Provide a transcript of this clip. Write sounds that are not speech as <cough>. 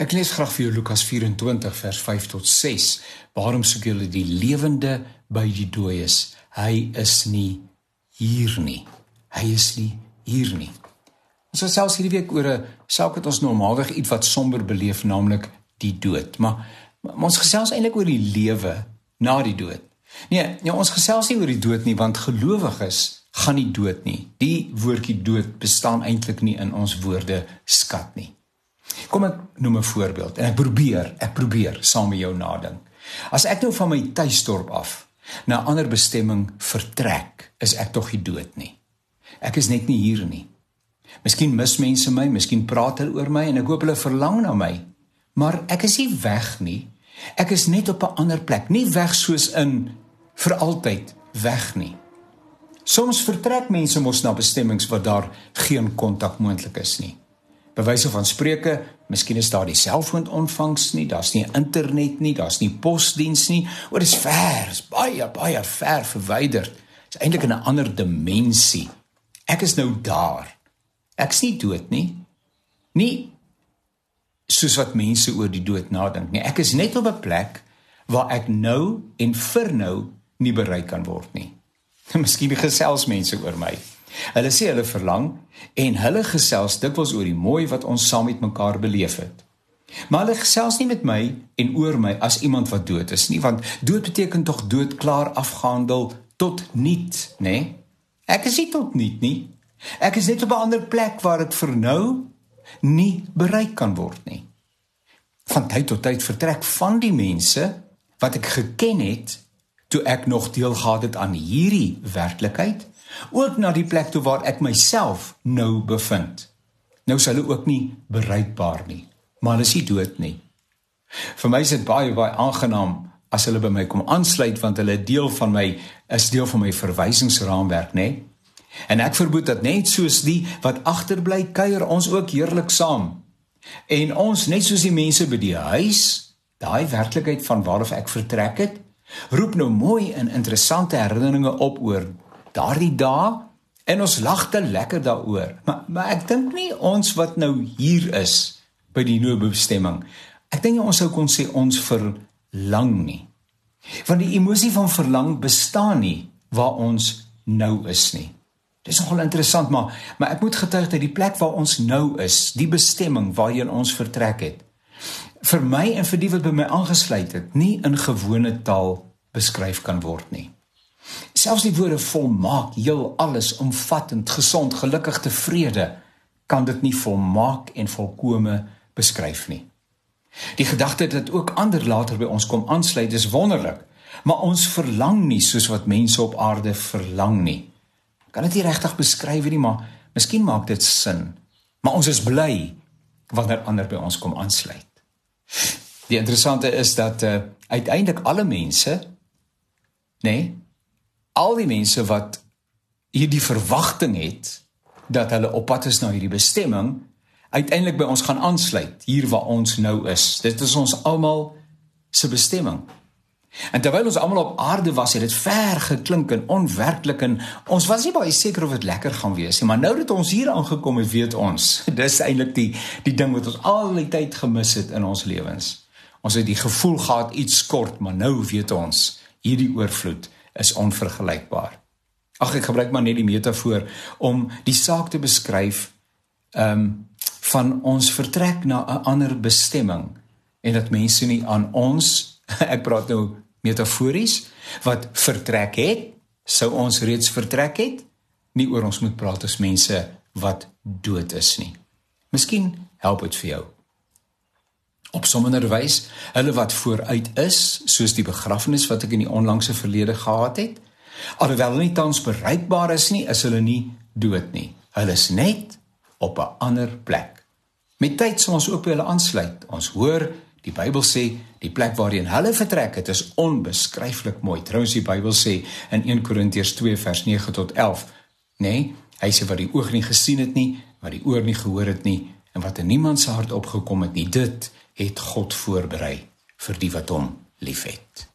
Ek lees graag vir jou Lukas 24 vers 5 tot 6. Waarom soek julle die lewende by die dooies? Hy is nie hier nie. Hy is nie hier nie. Ons het selfs hierdie week oor 'n saak wat ons normaalweg iets wat somber beleef, naamlik die dood. Maar, maar ons gesels eintlik oor die lewe na die dood. Nee, nee, ons gesels nie oor die dood nie want gelowiges gaan nie dood nie. Die woordjie dood bestaan eintlik nie in ons woorde skat nie. Kom ek noem 'n voorbeeld en ek probeer, ek probeer saam met jou nadink. As ek nou van my tuisdorp af na 'n ander bestemming vertrek, is ek tog nie dood nie. Ek is net nie hier nie. Miskien mis mense my, miskien praat hulle oor my en ek hoop hulle verlang na my. Maar ek is nie weg nie. Ek is net op 'n ander plek, nie weg soos in vir altyd weg nie. Soms vertrek mense mos na bestemmings waar daar geen kontak moontlik is nie bewyse van spreuke, miskien is daar die selfoon ontvangs nie, daar's nie internet nie, daar's nie posdiens nie. O, dit is ver, is baie baie ver verwyder. Dit is eintlik in 'n ander dimensie. Ek is nou daar. Ek's nie dood nie. Nie soos wat mense oor die dood nadink nie. Ek is net op 'n plek waar ek nou en vir nou nie bereik kan word nie. <laughs> Miskien gesels mense oor my. Hulle sê hulle verlang en hulle gesels dikwels oor die mooi wat ons saam met mekaar beleef het. Maar hulle gesels nie met my en oor my as iemand wat dood is nie, want dood beteken tog dood klaar afgehandel tot niet, nê? Nee? Ek is nie tot niet nie. Ek is net op 'n ander plek waar ek vir nou nie bereik kan word nie. Van tyd tot tyd vertrek van die mense wat ek geken het toe ek nog deel gehad het aan hierdie werklikheid ook na die plek toe waar ek myself nou bevind. Nou is hulle ook nie bereikbaar nie, maar hulle is nie dood nie. Vir my is dit baie baie aangenaam as hulle by my kom aansluit want hulle deel van my is deel van my verwysingsraamwerk, nê? En ek vermoed dat net soos die wat agterbly kuier ons ook heerlik saam. En ons net soos die mense by die huis, daai werklikheid van waarof ek vertrek het, roep nou mooi en interessante herinneringe op oor daardie dae en ons lag te lekker daaroor. Maar maar ek dink nie ons wat nou hier is by die nuwe bestemming. Ek dink ons sou kon sê ons verlang nie. Want die emosie van verlang bestaan nie waar ons nou is nie. Dis nogal interessant, maar maar ek moet getuig dat die plek waar ons nou is, die bestemming waarheen ons vertrek het, vir my en vir die wat by my aangesluit het, nie in gewone taal beskryf kan word nie. Selfs die woorde volmaak, heel alles omvattend, gesond, gelukkig, tevrede kan dit nie volmaak en volkome beskryf nie. Die gedagte dat ook ander later by ons kom aansluit is wonderlik, maar ons verlang nie soos wat mense op aarde verlang nie. Kan dit nie regtig beskryf nie, maar miskien maak dit sin. Maar ons is bly wanneer ander by ons kom aansluit. Die interessante is dat uh, uiteindelik alle mense nê nee, al die mense wat hierdie verwagting het dat hulle op pad is na hierdie bestemming uiteindelik by ons gaan aansluit hier waar ons nou is. Dit is ons almal se bestemming. En terwyl ons almal op aarde was, het dit ver geklink en onwerklik en ons was nie baie seker of dit lekker gaan wees nie, maar nou dat ons hier aangekom het, weet ons, <laughs> dis eintlik die die ding wat ons al die tyd gemis het in ons lewens. Ons het die gevoel gehad iets kort, maar nou weet ons hierdie oorvloed is onvergelykbaar. Ag ek gebruik maar net die metafoor om die saak te beskryf ehm um, van ons vertrek na 'n ander bestemming en dat mense nie aan ons <laughs> ek praat nou metafories wat vertrek het sou ons reeds vertrek het nie oor ons moet praat as mense wat dood is nie. Miskien help dit vir jou. Op sommige wys, hulle wat vooruit is, soos die begrafnis wat ek in die onlangse verlede gehad het, alhoewel hulle nie tans bereikbaar is nie, is hulle nie dood nie. Hulle is net op 'n ander plek. Met tyd sal ons ook by hulle aansluit. Ons hoor die Bybel sê die plek waarheen hulle vertrek het is onbeskryflik mooi. Trouens die Bybel sê in 1 Korintiërs 2 vers 9 tot 11, nê, nee, hy sê wat die oog nie gesien het nie, wat die oor nie gehoor het nie en wat in niemand se hart opgekom het nie, dit het God voorberei vir die wat hom liefhet.